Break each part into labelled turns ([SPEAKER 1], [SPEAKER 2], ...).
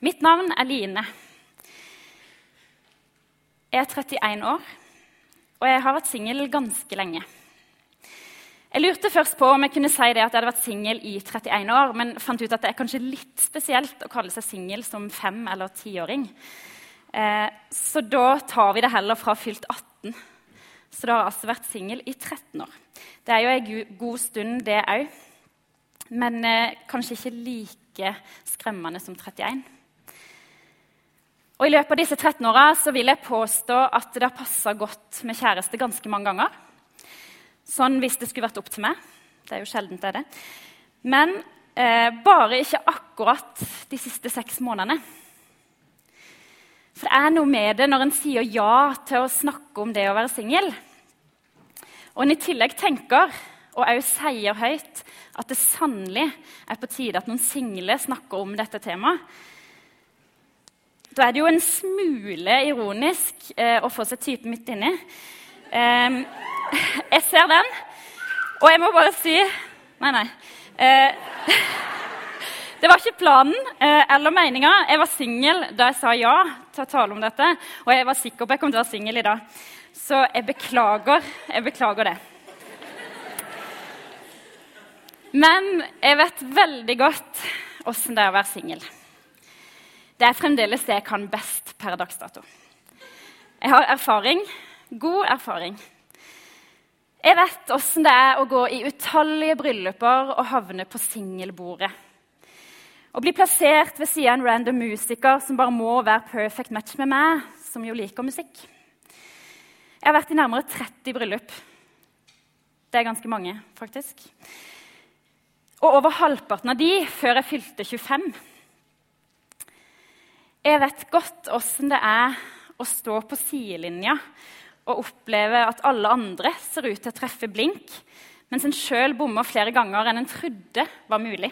[SPEAKER 1] Mitt navn er Line. Jeg er 31 år, og jeg har vært singel ganske lenge. Jeg lurte først på om jeg kunne si det at jeg hadde vært singel i 31 år, men fant ut at det er kanskje litt spesielt å kalle seg singel som fem- eller tiåring. Eh, så da tar vi det heller fra fylt 18. Så da har jeg altså vært singel i 13 år. Det er jo en god stund, det òg. Men eh, kanskje ikke like skremmende som 31. Og I løpet av disse 13 åra vil jeg påstå at det har passa godt med kjæreste ganske mange ganger. Sånn hvis det skulle vært opp til meg. Det er jo sjelden det er det. Men eh, bare ikke akkurat de siste seks månedene. For det er noe med det når en sier ja til å snakke om det å være singel. Og en i tillegg tenker, og òg sier høyt, at det sannelig er på tide at noen single snakker om dette temaet. Da er det jo en smule ironisk eh, å få seg typen midt inni. Eh, jeg ser den, og jeg må bare si Nei, nei. Eh, det var ikke planen eh, eller meninga. Jeg var singel da jeg sa ja til å tale om dette. Og jeg var sikker på jeg kom til å være singel i dag. Så jeg beklager. Jeg beklager det. Men jeg vet veldig godt åssen det er å være singel. Det er fremdeles det jeg kan best per dags dato. Jeg har erfaring, god erfaring. Jeg vet åssen det er å gå i utallige brylluper og havne på singelbordet. Å bli plassert ved siden av en random musiker som bare må være perfect match med meg, som jo liker musikk. Jeg har vært i nærmere 30 bryllup. Det er ganske mange, faktisk. Og over halvparten av de før jeg fylte 25. Jeg vet godt åssen det er å stå på sidelinja og oppleve at alle andre ser ut til å treffe blink, mens en sjøl bommer flere ganger enn en trodde var mulig.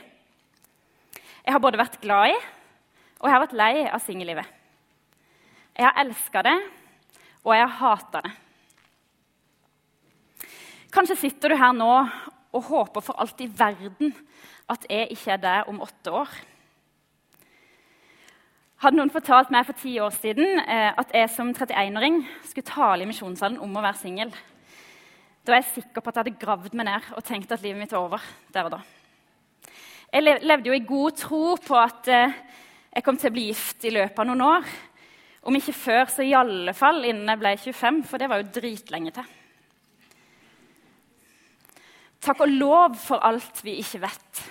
[SPEAKER 1] Jeg har både vært glad i og jeg har vært lei av singellivet. Jeg har elska det, og jeg har hata det. Kanskje sitter du her nå og håper for alt i verden at jeg ikke er der om åtte år. Hadde noen fortalt meg for ti år siden eh, at jeg som 31-åring skulle tale i misjonssalen om å være singel, da er jeg sikker på at jeg hadde gravd meg ned og tenkt at livet mitt var over der og da. Jeg levde jo i god tro på at eh, jeg kom til å bli gift i løpet av noen år. Om ikke før, så i alle fall innen jeg ble 25, for det var jo dritlenge til. Takk og lov for alt vi ikke vet.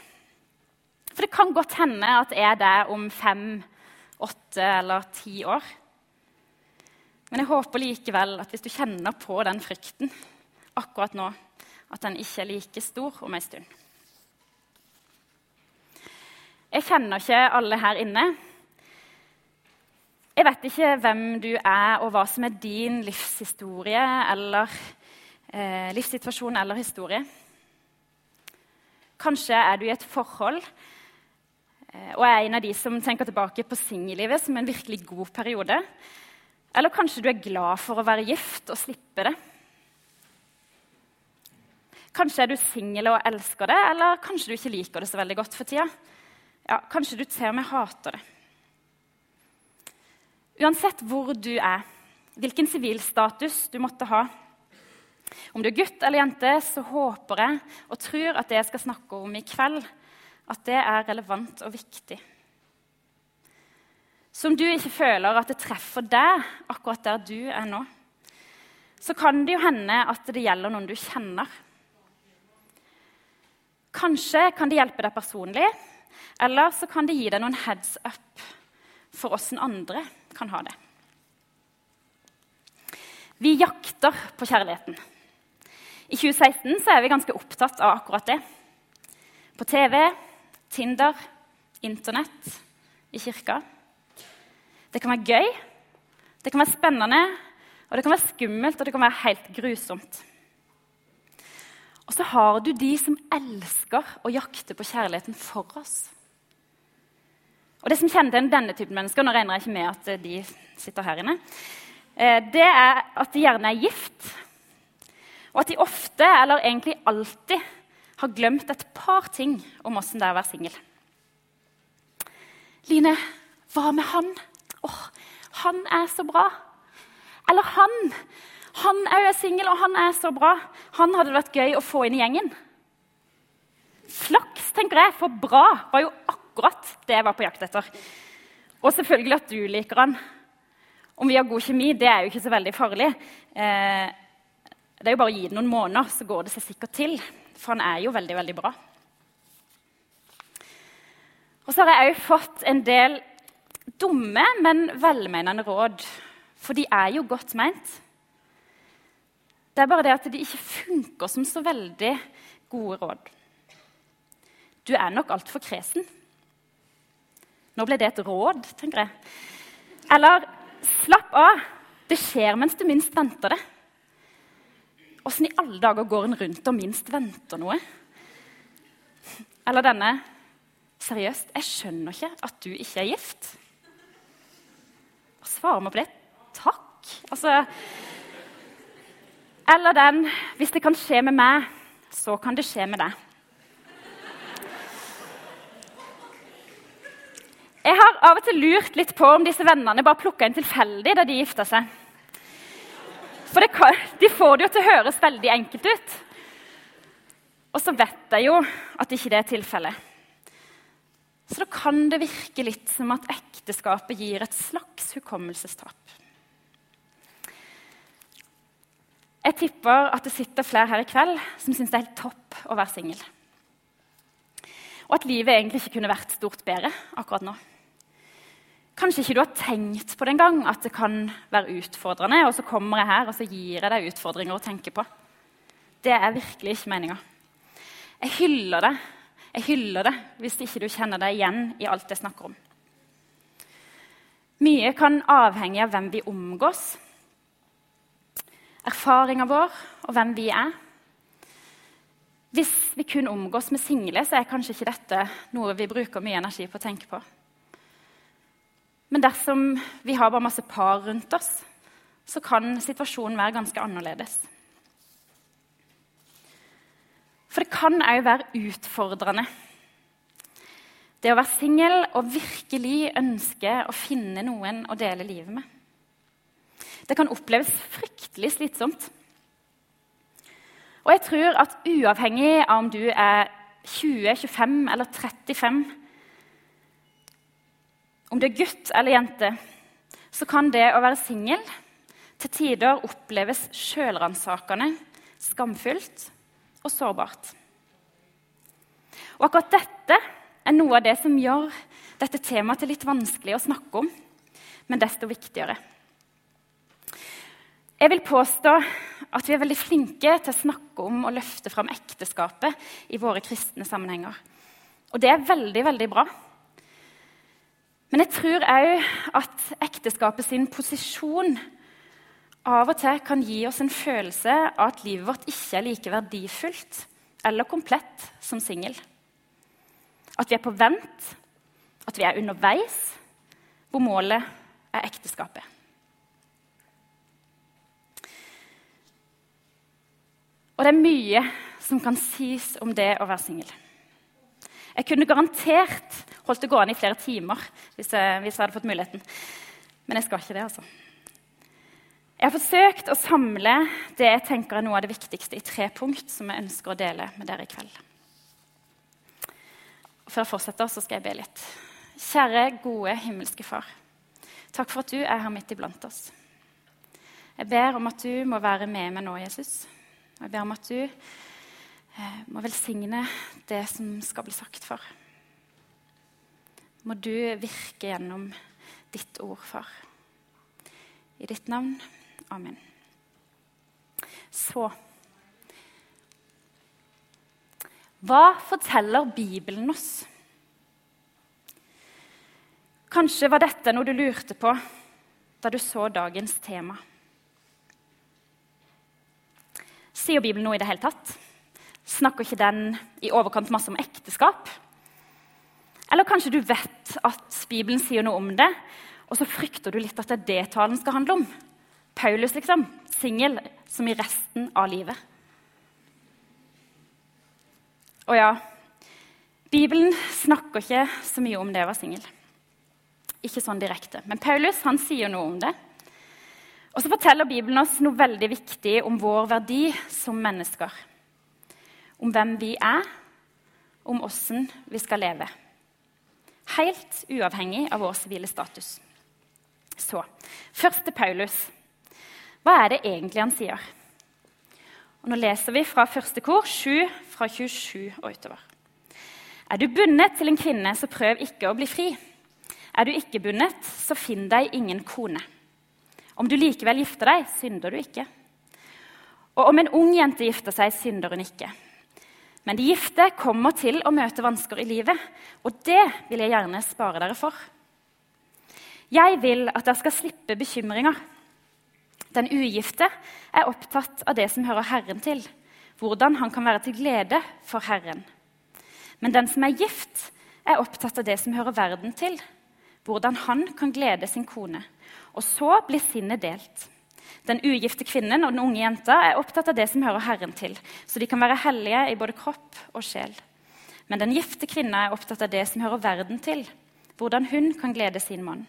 [SPEAKER 1] For det kan godt hende at jeg er der om fem, åtte eller ti år. Men jeg håper likevel at hvis du kjenner på den frykten akkurat nå, at den ikke er like stor om ei stund. Jeg kjenner ikke alle her inne. Jeg vet ikke hvem du er, og hva som er din livshistorie eller eh, livssituasjon eller historie. Kanskje er du i et forhold eh, og er en av de som tenker tilbake på singellivet som en virkelig god periode. Eller kanskje du er glad for å være gift og slippe det. Kanskje er du singel og elsker det, eller kanskje du ikke liker det så veldig godt for tida. Ja, kanskje du til og med hater det. Uansett hvor du er, hvilken sivilstatus du måtte ha, om du er gutt eller jente, så håper jeg og tror at det jeg skal snakke om i kveld, at det er relevant og viktig. Så om du ikke føler at det treffer deg akkurat der du er nå, så kan det jo hende at det gjelder noen du kjenner. Kanskje kan det hjelpe deg personlig, eller så kan det gi deg noen heads up for åssen andre kan ha det. Vi jakter på kjærligheten. I 2016 så er vi ganske opptatt av akkurat det. På TV, Tinder, Internett, i kirka. Det kan være gøy, det kan være spennende, og det kan være skummelt og det kan være helt grusomt. Og så har du de som elsker å jakte på kjærligheten for oss. Og det som kjennetegner denne typen mennesker, nå regner jeg ikke med at de sitter her inne, eh, det er at de gjerne er gift, og at de ofte, eller egentlig alltid, har glemt et par ting om åssen det er å være singel. Line, Hva med han? Åh, han er så bra. Eller han. Han òg er singel, og han er så bra. Han hadde det vært gøy å få inn i gjengen. Flaks, tenker jeg, for bra var jo akkurat det jeg var på jakt etter. Og selvfølgelig at du liker han. Om vi har god kjemi, det er jo ikke så veldig farlig. Eh, det er jo bare å gi det noen måneder, så går det seg sikkert til. For han er jo veldig, veldig bra. Og så har jeg òg fått en del dumme, men velmenende råd. For de er jo godt meint. Det er bare det at de ikke funker som så veldig gode råd. Du er nok altfor kresen. Nå ble det et råd, tenker jeg. Eller slapp av. Det skjer mens du minst venter det. Åssen i alle dager går en rundt og minst venter noe? Eller denne Seriøst, jeg skjønner ikke at du ikke er gift. Og svarer meg på det takk? Altså Eller den Hvis det kan skje med meg, så kan det skje med deg. Jeg har av og til lurt litt på om disse vennene bare plukka inn tilfeldig da de gifta seg. For kan, de får det jo til å høres veldig enkelt ut. Og så vet jeg jo at ikke det er tilfellet. Så da kan det virke litt som at ekteskapet gir et slags hukommelsestap. Jeg tipper at det sitter flere her i kveld som syns det er helt topp å være singel. Og at livet egentlig ikke kunne vært stort bedre akkurat nå. Kanskje ikke du har tenkt på det engang, at det kan være utfordrende. Og så kommer jeg her og så gir jeg deg utfordringer å tenke på. Det er virkelig ikke meninga. Jeg hyller det. Jeg hyller det hvis ikke du kjenner deg igjen i alt jeg snakker om. Mye kan avhenge av hvem vi omgås, erfaringa vår og hvem vi er. Hvis vi kun omgås med single, så er kanskje ikke dette noe vi bruker mye energi på å tenke på. Men dersom vi har bare masse par rundt oss, så kan situasjonen være ganske annerledes. For det kan òg være utfordrende. Det å være singel og virkelig ønske å finne noen å dele livet med. Det kan oppleves fryktelig slitsomt. Og jeg tror at uavhengig av om du er 20, 25 eller 35 om det er gutt eller jente, så kan det å være singel til tider oppleves sjølransakende, skamfullt og sårbart. Og akkurat dette er noe av det som gjør dette temaet til litt vanskelig å snakke om, men desto viktigere. Jeg vil påstå at vi er veldig flinke til å snakke om og løfte fram ekteskapet i våre kristne sammenhenger. Og det er veldig, veldig bra. Men jeg tror òg at ekteskapet sin posisjon av og til kan gi oss en følelse av at livet vårt ikke er like verdifullt eller komplett som singel. At vi er på vent, at vi er underveis, hvor målet er ekteskapet. Og det er mye som kan sies om det å være singel. Jeg kunne garantert holdt det gående i flere timer hvis jeg, hvis jeg, hadde fått muligheten. Men jeg skal ikke det, altså. Jeg har forsøkt å samle det jeg tenker er noe av det viktigste, i tre punkt som jeg ønsker å dele med dere i kveld. Og før jeg fortsetter, så skal jeg be litt. Kjære, gode himmelske Far. Takk for at du er her midt iblant oss. Jeg ber om at du må være med meg nå, Jesus. Jeg ber om at du må velsigne det som skal bli sagt for. Må du virke gjennom ditt ord, far. I ditt navn. Amen. Så Hva forteller Bibelen oss? Kanskje var dette noe du lurte på da du så dagens tema. Sier Bibelen noe i det hele tatt? Snakker ikke den i overkant masse om ekteskap? Eller kanskje du vet at Bibelen sier noe om det, og så frykter du litt at det er det talen skal handle om? Paulus, liksom. Singel som i resten av livet. Og ja, Bibelen snakker ikke så mye om det å være singel. ikke sånn direkte. Men Paulus han sier noe om det. Og så forteller Bibelen oss noe veldig viktig om vår verdi som mennesker. Om hvem vi er, om åssen vi skal leve. Helt uavhengig av vår sivile status. Så først til Paulus. Hva er det egentlig han sier? Og nå leser vi fra første kor 7, fra 27 og utover. Er du bundet til en kvinne, så prøv ikke å bli fri. Er du ikke bundet, så finn deg ingen kone. Om du likevel gifter deg, synder du ikke. Og om en ung jente gifter seg, synder hun ikke. Men de gifte kommer til å møte vansker i livet, og det vil jeg gjerne spare dere for. Jeg vil at dere skal slippe bekymringer. Den ugifte er opptatt av det som hører Herren til, hvordan han kan være til glede for Herren. Men den som er gift, er opptatt av det som hører verden til, hvordan han kan glede sin kone. Og så blir sinnet delt. Den ugifte kvinnen og den unge jenta er opptatt av det som hører Herren til, så de kan være hellige i både kropp og sjel. Men den gifte kvinna er opptatt av det som hører verden til, hvordan hun kan glede sin mann.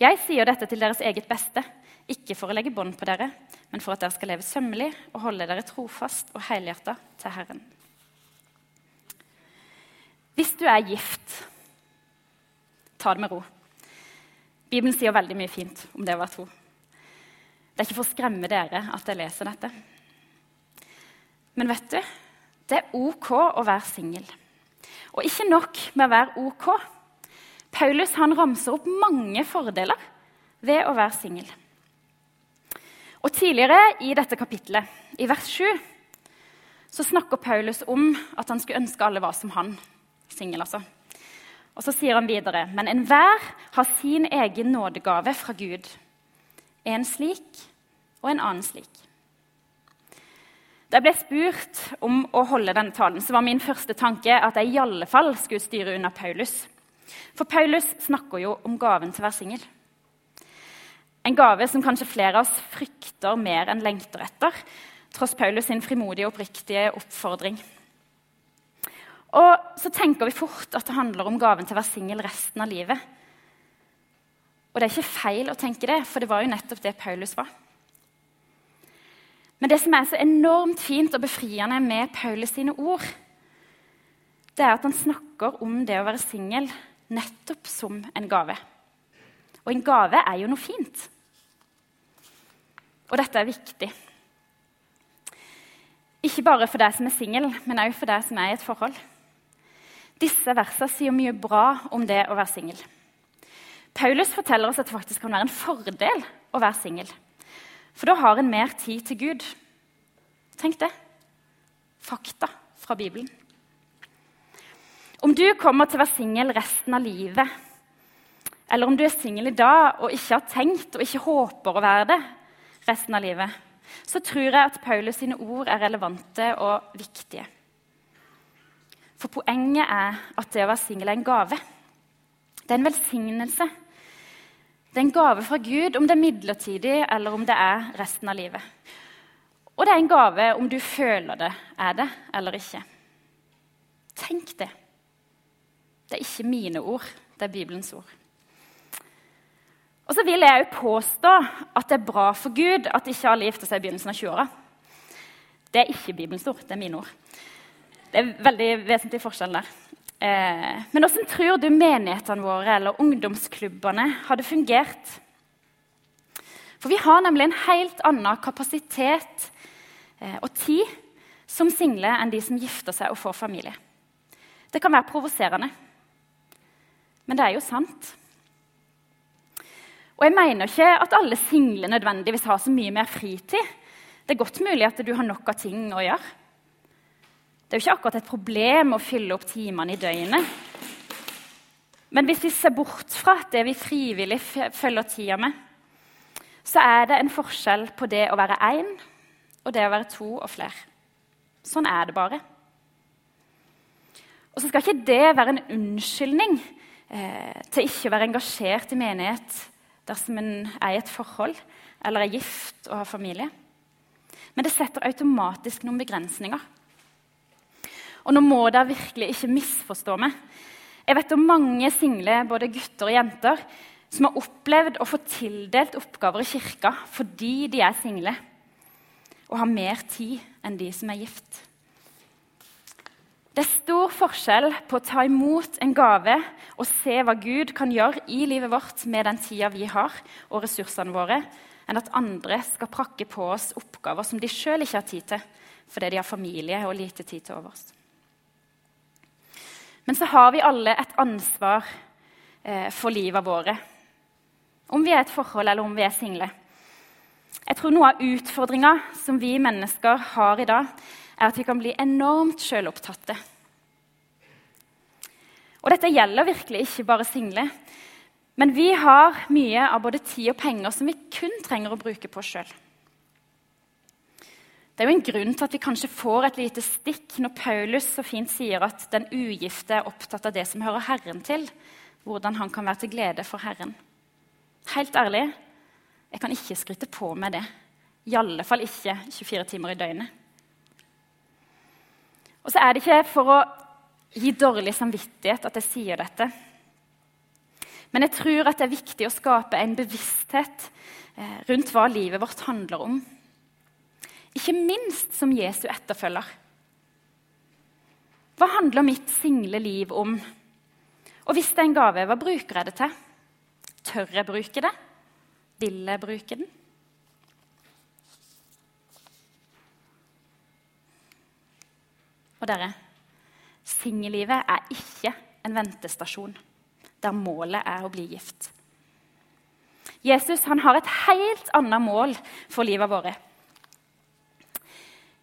[SPEAKER 1] Jeg sier dette til deres eget beste, ikke for å legge bånd på dere, men for at dere skal leve sømmelig og holde dere trofast og helhjerta til Herren. Hvis du er gift, ta det med ro. Bibelen sier veldig mye fint om det å være tro. Det er ikke for å skremme dere at jeg leser dette. Men vet du, det er OK å være singel. Og ikke nok med å være OK. Paulus han ramser opp mange fordeler ved å være singel. Og Tidligere i dette kapittelet, i vers 7, så snakker Paulus om at han skulle ønske alle var som han. Singel, altså. Og så sier han videre.: Men enhver har sin egen nådegave fra Gud. En slik og en annen slik. Da jeg ble spurt om å holde denne talen, så var min første tanke at jeg i alle fall skulle styre unna Paulus. For Paulus snakker jo om gaven til å være singel. En gave som kanskje flere av oss frykter mer enn lengter etter, tross Paulus sin frimodige og oppriktige oppfordring. Og så tenker vi fort at det handler om gaven til å være singel resten av livet. Og det er ikke feil å tenke det, for det var jo nettopp det Paulus var. Men det som er så enormt fint og befriende med Paulus sine ord, det er at han snakker om det å være singel nettopp som en gave. Og en gave er jo noe fint. Og dette er viktig. Ikke bare for deg som er singel, men også for deg som er i et forhold. Disse versene sier mye bra om det å være singel. Paulus forteller oss at det faktisk kan være en fordel å være singel. For da har en mer tid til Gud. Tenk det. Fakta fra Bibelen. Om du kommer til å være singel resten av livet, eller om du er singel i dag og ikke har tenkt og ikke håper å være det resten av livet, så tror jeg at Paulus sine ord er relevante og viktige. For poenget er at det å være singel er en gave. Det er en velsignelse. Det er en gave fra Gud, om det er midlertidig eller om det er resten av livet. Og det er en gave om du føler det er det eller ikke. Tenk det. Det er ikke mine ord, det er Bibelens ord. Og så vil jeg òg påstå at det er bra for Gud at ikke alle gifter seg i begynnelsen av 20-åra. Det er ikke Bibelens ord, det er mine ord. Det er veldig vesentlig forskjell der. Eh, men hvordan tror du menighetene våre eller ungdomsklubbene hadde fungert? For vi har nemlig en helt annen kapasitet eh, og tid som single enn de som gifter seg og får familie. Det kan være provoserende, men det er jo sant. Og jeg mener ikke at alle single nødvendigvis har så mye mer fritid. Det er godt mulig at du har nok av ting å gjøre. Det er jo ikke akkurat et problem å fylle opp timene i døgnet. Men hvis vi ser bort fra det vi frivillig følger tida med, så er det en forskjell på det å være én og det å være to og flere. Sånn er det bare. Og så skal ikke det være en unnskyldning eh, til ikke å være engasjert i menighet dersom en er i et forhold eller er gift og har familie. Men det setter automatisk noen begrensninger. Og nå må dere virkelig ikke misforstå meg. Jeg vet om mange single både gutter og jenter som har opplevd å få tildelt oppgaver i kirka fordi de er single og har mer tid enn de som er gift. Det er stor forskjell på å ta imot en gave og se hva Gud kan gjøre i livet vårt med den tida vi har, og ressursene våre, enn at andre skal prakke på oss oppgaver som de sjøl ikke har tid til, fordi de har familie og lite tid til overs. Men så har vi alle et ansvar eh, for livet våre. Om vi er et forhold eller om vi er single. Jeg tror Noe av utfordringa som vi mennesker har i dag, er at vi kan bli enormt sjølopptatte. Og dette gjelder virkelig ikke bare single. Men vi har mye av både tid og penger som vi kun trenger å bruke på oss sjøl. Det er jo en grunn til at vi kanskje får et lite stikk når Paulus så fint sier at den ugifte er opptatt av det som hører Herren til, hvordan han kan være til glede for Herren. Helt ærlig, jeg kan ikke skryte på med det. I alle fall ikke 24 timer i døgnet. Og så er det ikke for å gi dårlig samvittighet at jeg sier dette. Men jeg tror at det er viktig å skape en bevissthet eh, rundt hva livet vårt handler om. Ikke minst som Jesu etterfølger. Hva handler mitt single liv om? Og hvis det er en gave, hva bruker jeg det til? Tør jeg bruke det? Vil jeg bruke den? Og dere, singellivet er ikke en ventestasjon der målet er å bli gift. Jesus har et helt annet mål for livet vårt.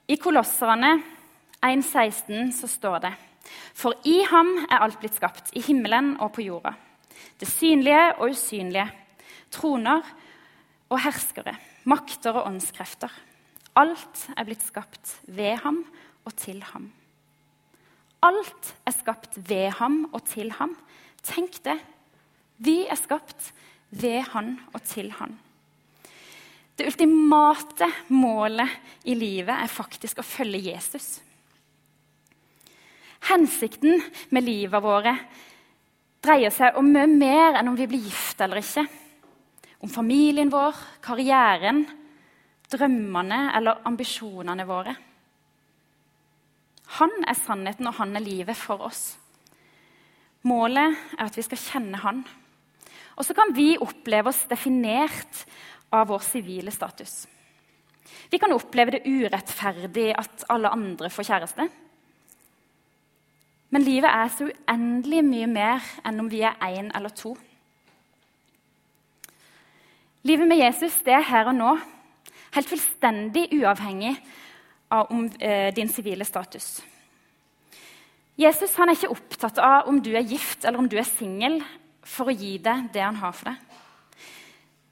[SPEAKER 1] I Kolosserne 1,16 så står det For i ham er alt blitt skapt, i himmelen og på jorda. Det synlige og usynlige. Troner og herskere, makter og åndskrefter. Alt er blitt skapt ved ham og til ham. Alt er skapt ved ham og til ham. Tenk det. Vi er skapt ved han og til han. Det ultimate målet i livet er faktisk å følge Jesus. Hensikten med livet våre dreier seg om mye mer enn om vi blir gift eller ikke. Om familien vår, karrieren, drømmene eller ambisjonene våre. Han er sannheten, og han er livet for oss. Målet er at vi skal kjenne han. Og så kan vi oppleve oss definert av vår sivile status. Vi kan oppleve det urettferdig at alle andre får kjæreste. Men livet er så uendelig mye mer enn om vi er én eller to. Livet med Jesus det er her og nå, helt fullstendig uavhengig av om, eh, din sivile status. Jesus han er ikke opptatt av om du er gift eller om du er singel, for å gi deg det han har for deg.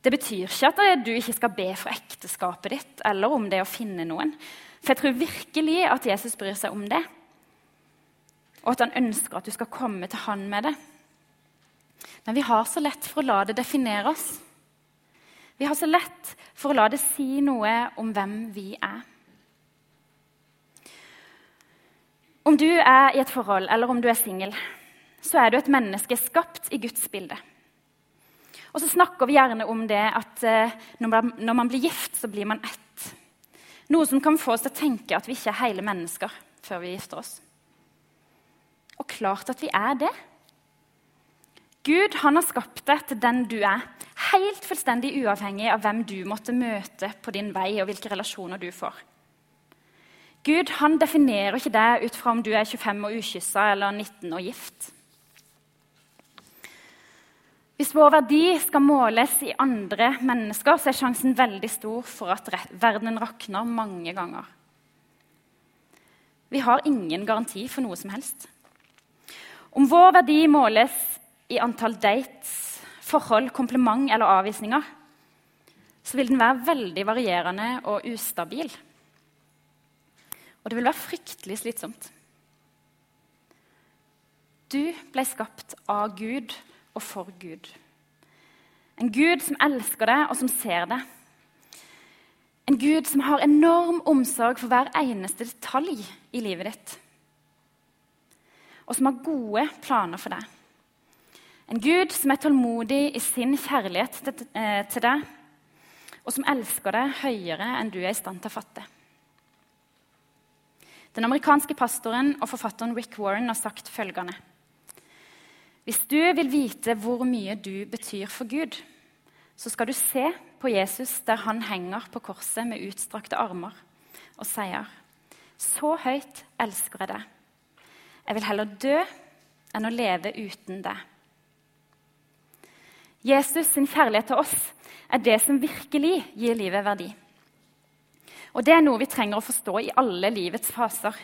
[SPEAKER 1] Det betyr ikke at du ikke skal be for ekteskapet ditt eller om det å finne noen. For jeg tror virkelig at Jesus bryr seg om det, og at han ønsker at du skal komme til han med det. Men vi har så lett for å la det definere oss. Vi har så lett for å la det si noe om hvem vi er. Om du er i et forhold eller om du er singel, så er du et menneske skapt i Guds bilde. Og så snakker vi gjerne om det at eh, når man blir gift, så blir man ett. Noe som kan få oss til å tenke at vi ikke er hele mennesker før vi gifter oss. Og klart at vi er det. Gud han har skapt deg til den du er, helt fullstendig uavhengig av hvem du måtte møte på din vei, og hvilke relasjoner du får. Gud han definerer ikke deg ut fra om du er 25 og ukyssa eller 19 og gift. Hvis vår verdi skal måles i andre mennesker, så er sjansen veldig stor for at verden rakner mange ganger. Vi har ingen garanti for noe som helst. Om vår verdi måles i antall dates, forhold, kompliment eller avvisninger, så vil den være veldig varierende og ustabil. Og det vil være fryktelig slitsomt. Du ble skapt av Gud og for Gud. En Gud som elsker deg, og som ser deg. En Gud som har enorm omsorg for hver eneste detalj i livet ditt. Og som har gode planer for deg. En Gud som er tålmodig i sin kjærlighet eh, til deg, og som elsker deg høyere enn du er i stand til å fatte. Den amerikanske pastoren og forfatteren Rick Warren har sagt følgende.: Hvis du vil vite hvor mye du betyr for Gud, så skal du se på Jesus der han henger på korset med utstrakte armer og sier, 'Så høyt elsker jeg deg. Jeg vil heller dø enn å leve uten deg.' Jesus sin kjærlighet til oss er det som virkelig gir livet verdi. Og det er noe vi trenger å forstå i alle livets faser.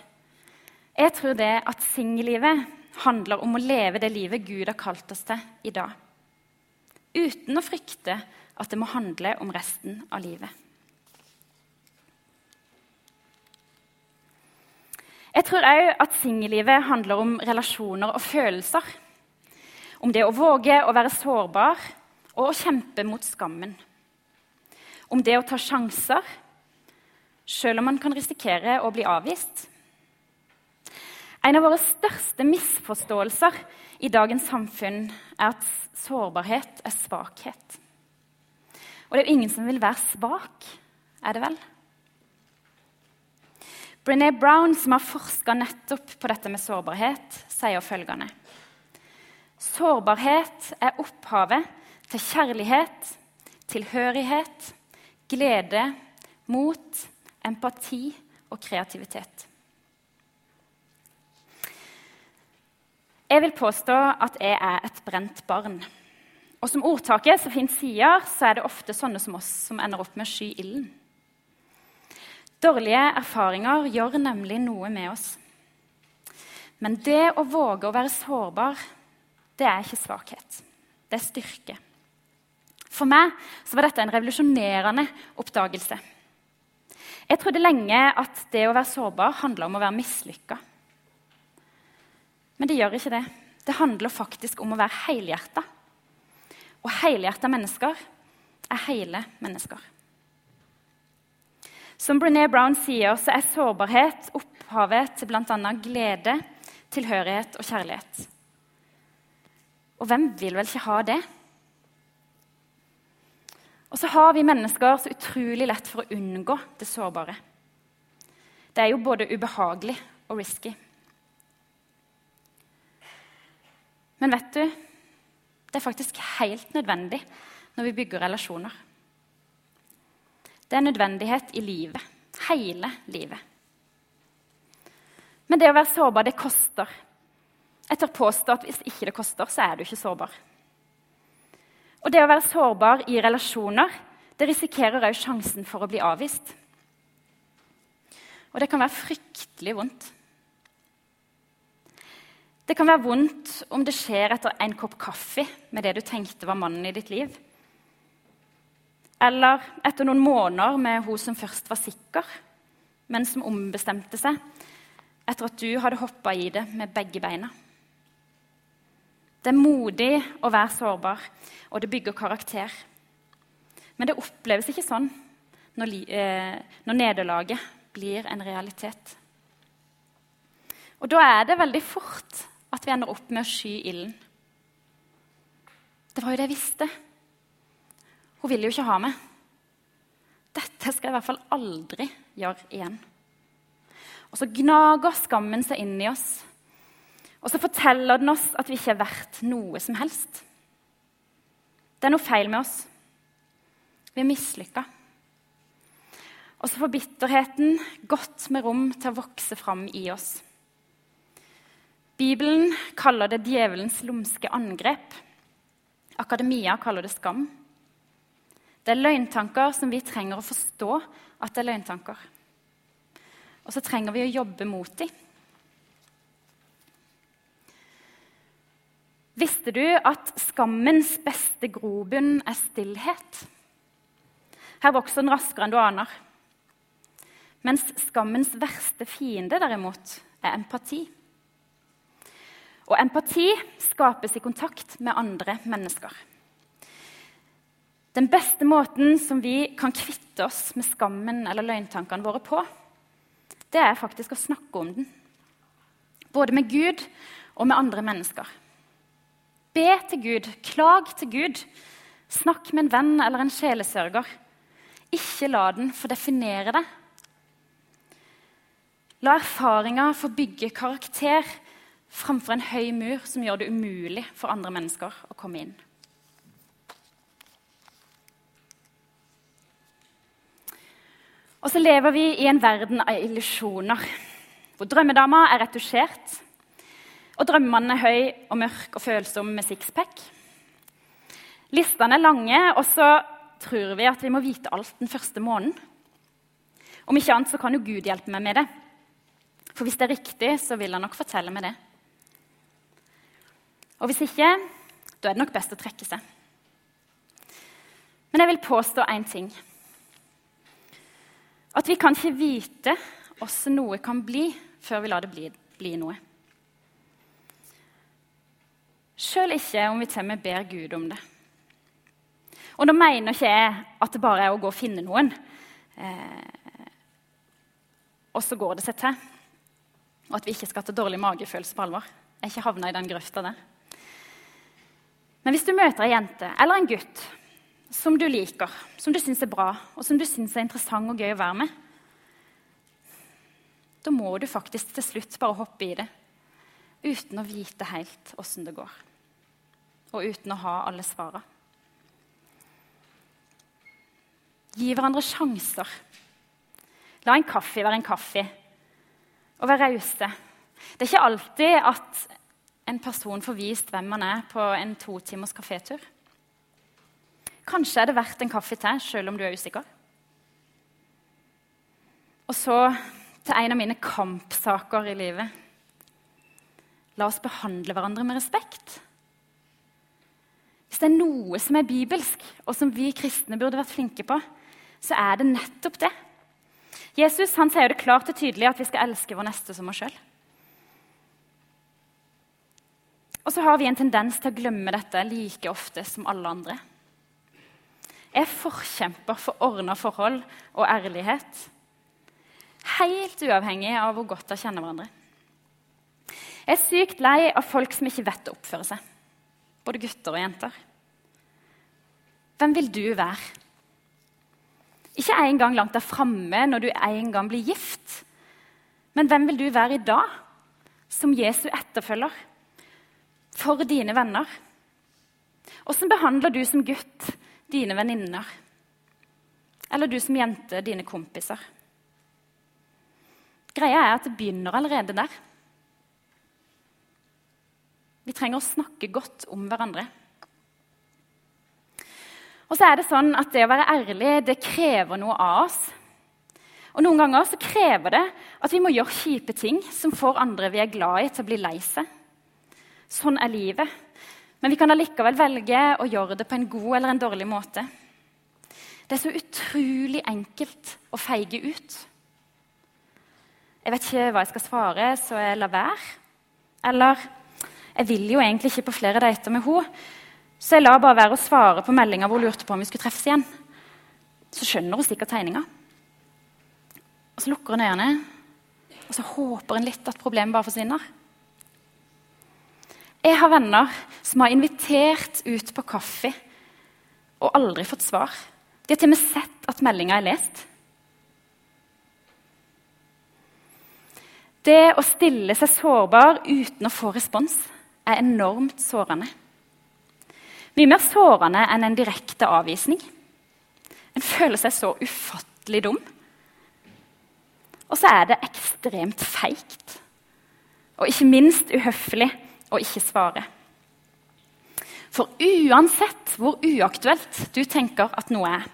[SPEAKER 1] Jeg tror det at singellivet handler om å leve det livet Gud har kalt oss til i dag. Uten å frykte at det må handle om resten av livet. Jeg tror òg at singellivet handler om relasjoner og følelser. Om det å våge å være sårbar og å kjempe mot skammen. Om det å ta sjanser, selv om man kan risikere å bli avvist. En av våre største misforståelser i dagens samfunn er at sårbarhet er svakhet. Og det er jo ingen som vil være svak, er det vel? Brené Brown, som har forska nettopp på dette med sårbarhet, sier følgende Sårbarhet er opphavet til kjærlighet, tilhørighet, glede, mot, empati og kreativitet. Jeg vil påstå at jeg er et brent barn. Og som ordtaket så fint sier, så er det ofte sånne som oss som ender opp med å sky ilden. Dårlige erfaringer gjør nemlig noe med oss. Men det å våge å være sårbar det er ikke svakhet. Det er styrke. For meg så var dette en revolusjonerende oppdagelse. Jeg trodde lenge at det å være sårbar handla om å være mislykka. Men det gjør ikke det. Det handler faktisk om å være helhjerta. Og helhjerta mennesker er hele mennesker. Som Brené Brown sier, så er sårbarhet opphavet til bl.a. glede, tilhørighet og kjærlighet. Og hvem vil vel ikke ha det? Og så har vi mennesker så utrolig lett for å unngå det sårbare. Det er jo både ubehagelig og risky. Men vet du, det er faktisk helt nødvendig når vi bygger relasjoner. Det er nødvendighet i livet. Hele livet. Men det å være sårbar, det koster. Jeg tør påstå at hvis ikke det koster, så er du ikke sårbar. Og det å være sårbar i relasjoner det risikerer òg sjansen for å bli avvist. Og det kan være fryktelig vondt. Det kan være vondt om det skjer etter en kopp kaffe med det du tenkte var mannen i ditt liv. Eller etter noen måneder med hun som først var sikker, men som ombestemte seg etter at du hadde hoppa i det med begge beina. Det er modig å være sårbar, og det bygger karakter. Men det oppleves ikke sånn når, eh, når nederlaget blir en realitet. Og da er det veldig fort at vi ender opp med å sky ilden. Det var jo det jeg visste. Hun ville jo ikke ha meg. Dette skal jeg i hvert fall aldri gjøre igjen. Og så gnager skammen seg inn i oss og så forteller den oss at vi ikke er verdt noe som helst. Det er noe feil med oss. Vi er mislykka. Og så får bitterheten godt med rom til å vokse fram i oss. Bibelen kaller det djevelens lumske angrep. Akademia kaller det skam. Det er løgntanker som vi trenger å forstå at det er løgntanker. Og så trenger vi å jobbe mot dem. Visste du at skammens beste grobunn er stillhet? Her vokser den raskere enn du aner. Mens skammens verste fiende derimot er empati. Og empati skapes i kontakt med andre mennesker. Den beste måten som vi kan kvitte oss med skammen eller løgntankene våre på, det er faktisk å snakke om den. Både med Gud og med andre mennesker. Be til Gud, klag til Gud. Snakk med en venn eller en sjelesørger. Ikke la den få definere deg. La erfaringer få bygge karakter framfor en høy mur som gjør det umulig for andre mennesker å komme inn. Og så lever vi i en verden av illusjoner, hvor drømmedama er retusjert, og drømmemannen er høy og mørk og følsom med sixpack. Listene er lange, og så tror vi at vi må vite alt den første måneden. Om ikke annet så kan jo Gud hjelpe meg med det. For hvis det er riktig, så vil han nok fortelle meg det. Og hvis ikke, da er det nok best å trekke seg. Men jeg vil påstå én ting. At vi kan ikke vite åssen noe kan bli, før vi lar det bli, bli noe. Sjøl ikke om vi til og med ber Gud om det. Og da mener ikke jeg at det bare er å gå og finne noen, eh, og så går det seg til. Og at vi ikke skal ta dårlig magefølelse på alvor. Jeg er ikke havna i den grøfta der. Men hvis du møter ei jente eller en gutt som du liker, som du syns er bra, og som du syns er interessant og gøy å være med, da må du faktisk til slutt bare hoppe i det uten å vite helt åssen det går. Og uten å ha alle svara. Gi hverandre sjanser. La en kaffe være en kaffe. Og være rause. Det er ikke alltid at en person får vist hvem man er på en to timers kafétur. Kanskje er det verdt en kaffe til, selv om du er usikker. Og så til en av mine kampsaker i livet. La oss behandle hverandre med respekt. Hvis det er noe som er bibelsk, og som vi kristne burde vært flinke på, så er det nettopp det. Jesus han sier det klart og tydelig at vi skal elske vår neste som oss sjøl. Og så har vi en tendens til å glemme dette like ofte som alle andre. Jeg er forkjemper for ordna forhold og ærlighet. Helt uavhengig av hvor godt de kjenner hverandre. Jeg er sykt lei av folk som ikke vet å oppføre seg. Både gutter og jenter. Hvem vil du være? Ikke en gang langt der framme når du en gang blir gift. Men hvem vil du være i dag, som Jesu etterfølger? For dine venner? Åssen behandler du som gutt dine venninner? Eller du som jente dine kompiser? Greia er at det begynner allerede der. Vi trenger å snakke godt om hverandre. Og så er det sånn at det å være ærlig det krever noe av oss. Og Noen ganger så krever det at vi må gjøre kjipe ting som får andre vi er glad i, til å bli lei seg. Sånn er livet. Men vi kan allikevel velge å gjøre det på en god eller en dårlig måte. Det er så utrolig enkelt å feige ut. Jeg vet ikke hva jeg skal svare, så jeg lar være. Eller jeg vil jo egentlig ikke på flere dater med henne. Så jeg lar bare være å svare på meldinga hvor hun lurte på om vi skulle treffes igjen. Så skjønner hun sikkert tegninga. Og så lukker hun øynene, og så håper hun litt at problemet bare forsvinner. Jeg har venner som har invitert ut på kaffe og aldri fått svar. De har til og med sett at meldinga er lest. Det å stille seg sårbar uten å få respons er enormt sårende. Mye mer sårende enn en direkte avvisning. En føler seg så ufattelig dum. Og så er det ekstremt feigt. Og ikke minst uhøflig å ikke svaret. For uansett hvor uaktuelt du tenker at noe er,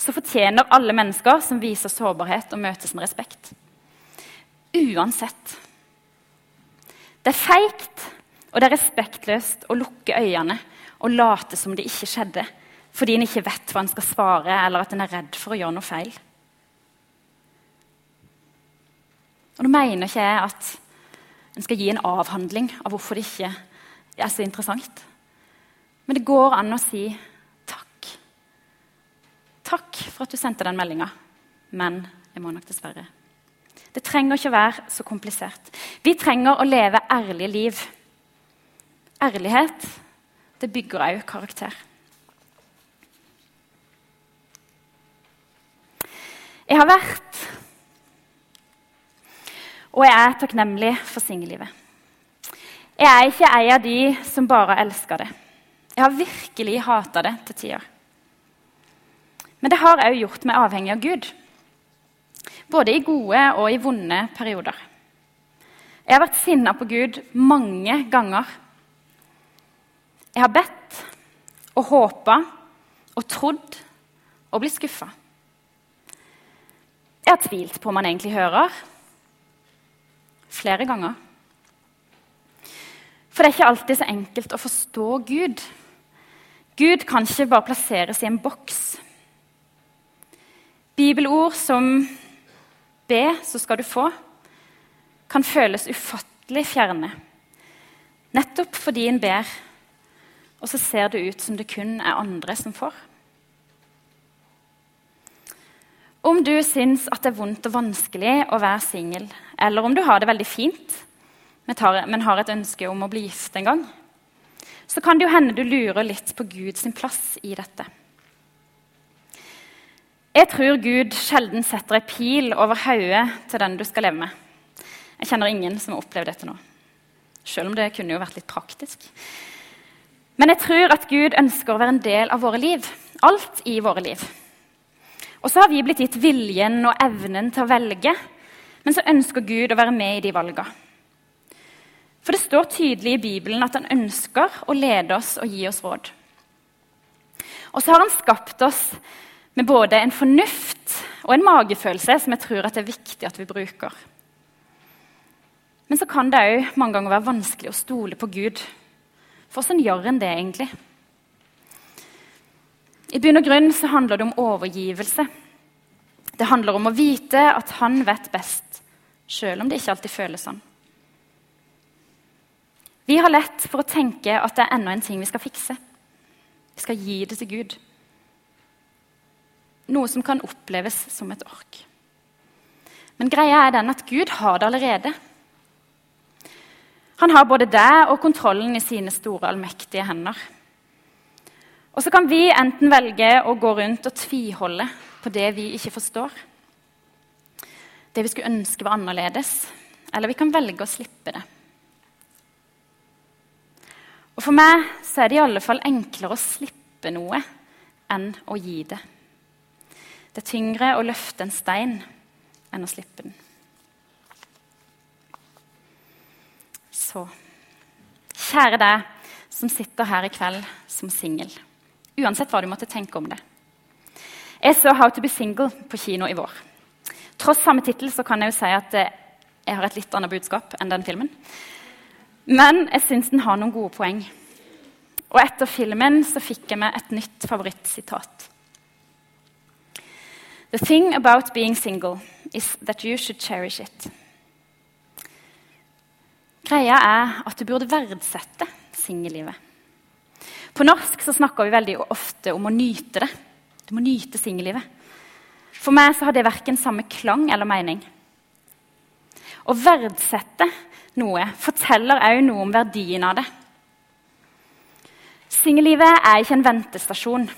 [SPEAKER 1] så fortjener alle mennesker som viser sårbarhet, og møtes med respekt. Uansett. Det er feigt og det er respektløst å lukke øynene og late som det ikke skjedde, fordi en ikke vet hva en skal svare, eller at en er redd for å gjøre noe feil. Og Nå mener ikke jeg at en skal gi en avhandling av hvorfor det ikke er så interessant. Men det går an å si takk. Takk for at du sendte den meldinga, men jeg må nok dessverre. Det trenger ikke å være så komplisert. Vi trenger å leve ærlige liv. ærlighet, det bygger òg karakter. Jeg har vært og jeg er takknemlig for singellivet. Jeg er ikke ei av de som bare elsker det. Jeg har virkelig hata det til tider. Men det har òg gjort meg avhengig av Gud. Både i gode og i vonde perioder. Jeg har vært sinna på Gud mange ganger. Jeg har bedt og håpa og trodd og blitt skuffa. Jeg har tvilt på om han egentlig hører. Flere ganger. For det er ikke alltid så enkelt å forstå Gud. Gud kan ikke bare plasseres i en boks. Bibelord som 'be, så skal du få' kan føles ufattelig fjerne. Nettopp fordi en ber, og så ser det ut som det kun er andre som får. Om du syns at det er vondt og vanskelig å være singel, eller om du har det veldig fint, men har et ønske om å bli gift en gang, så kan det jo hende du lurer litt på Guds plass i dette. Jeg tror Gud sjelden setter ei pil over hodet til den du skal leve med. Jeg kjenner ingen som har opplevd dette nå. Selv om det kunne jo vært litt praktisk. Men jeg tror at Gud ønsker å være en del av våre liv. Alt i våre liv. Og så har vi blitt gitt viljen og evnen til å velge, men så ønsker Gud å være med i de valgene. For det står tydelig i Bibelen at han ønsker å lede oss og gi oss råd. Og så har han skapt oss med både en fornuft og en magefølelse som jeg tror det er viktig at vi bruker. Men så kan det òg mange ganger være vanskelig å stole på Gud. For hvordan gjør en det egentlig? I bunn og grunn så handler det om overgivelse. Det handler om å vite at han vet best, sjøl om det ikke alltid føles sånn. Vi har lett for å tenke at det er enda en ting vi skal fikse. Vi skal gi det til Gud. Noe som kan oppleves som et ork. Men greia er den at Gud har det allerede. Han har både deg og kontrollen i sine store, allmektige hender. Og så kan vi enten velge å gå rundt og tviholde på det vi ikke forstår. Det vi skulle ønske var annerledes. Eller vi kan velge å slippe det. Og For meg så er det i alle fall enklere å slippe noe enn å gi det. Det er tyngre å løfte en stein enn å slippe den. Så Kjære deg som sitter her i kveld som singel uansett hva du måtte tenke om det. Jeg så 'How to be single' på kino i vår. Tross samme tittel kan jeg jo si at eh, jeg har et litt annet budskap enn den filmen. Men jeg syns den har noen gode poeng. Og etter filmen så fikk jeg meg et nytt favorittsitat. The thing about being single is that you should cherish it. Greia er at du burde verdsette singellivet. På norsk så snakker vi veldig ofte om å nyte det. Du må nyte singellivet. For meg så har det verken samme klang eller mening. Å verdsette noe forteller òg noe om verdien av det. Singellivet er ikke en ventestasjon.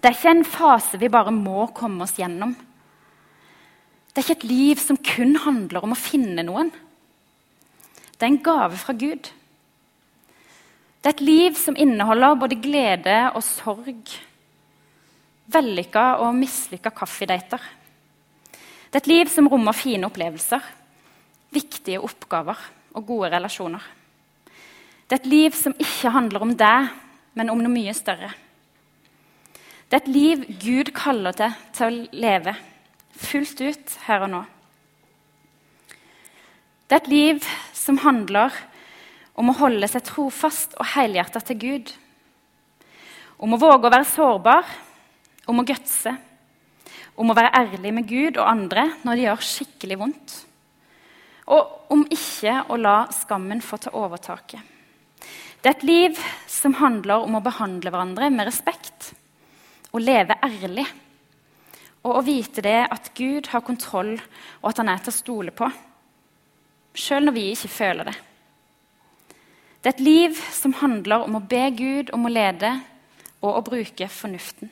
[SPEAKER 1] Det er ikke en fase vi bare må komme oss gjennom. Det er ikke et liv som kun handler om å finne noen. Det er en gave fra Gud. Det er et liv som inneholder både glede og sorg. Vellykka og mislykka kaffedater. Det er et liv som rommer fine opplevelser, viktige oppgaver og gode relasjoner. Det er et liv som ikke handler om deg, men om noe mye større. Det er et liv Gud kaller til til å leve fullt ut her og nå. Det er et liv som handler om om å holde seg trofast og helhjertet til Gud. Om å våge å være sårbar, om å gutse, om å være ærlig med Gud og andre når det gjør skikkelig vondt. Og om ikke å la skammen få ta overtaket. Det er et liv som handler om å behandle hverandre med respekt og leve ærlig. Og å vite det at Gud har kontroll, og at han er til å stole på. Sjøl når vi ikke føler det. Det er et liv som handler om å be Gud om å lede og å bruke fornuften.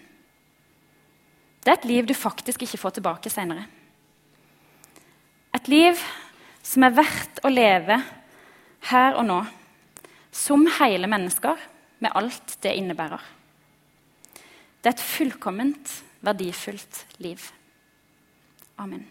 [SPEAKER 1] Det er et liv du faktisk ikke får tilbake seinere. Et liv som er verdt å leve her og nå, som hele mennesker, med alt det innebærer. Det er et fullkomment, verdifullt liv. Amen.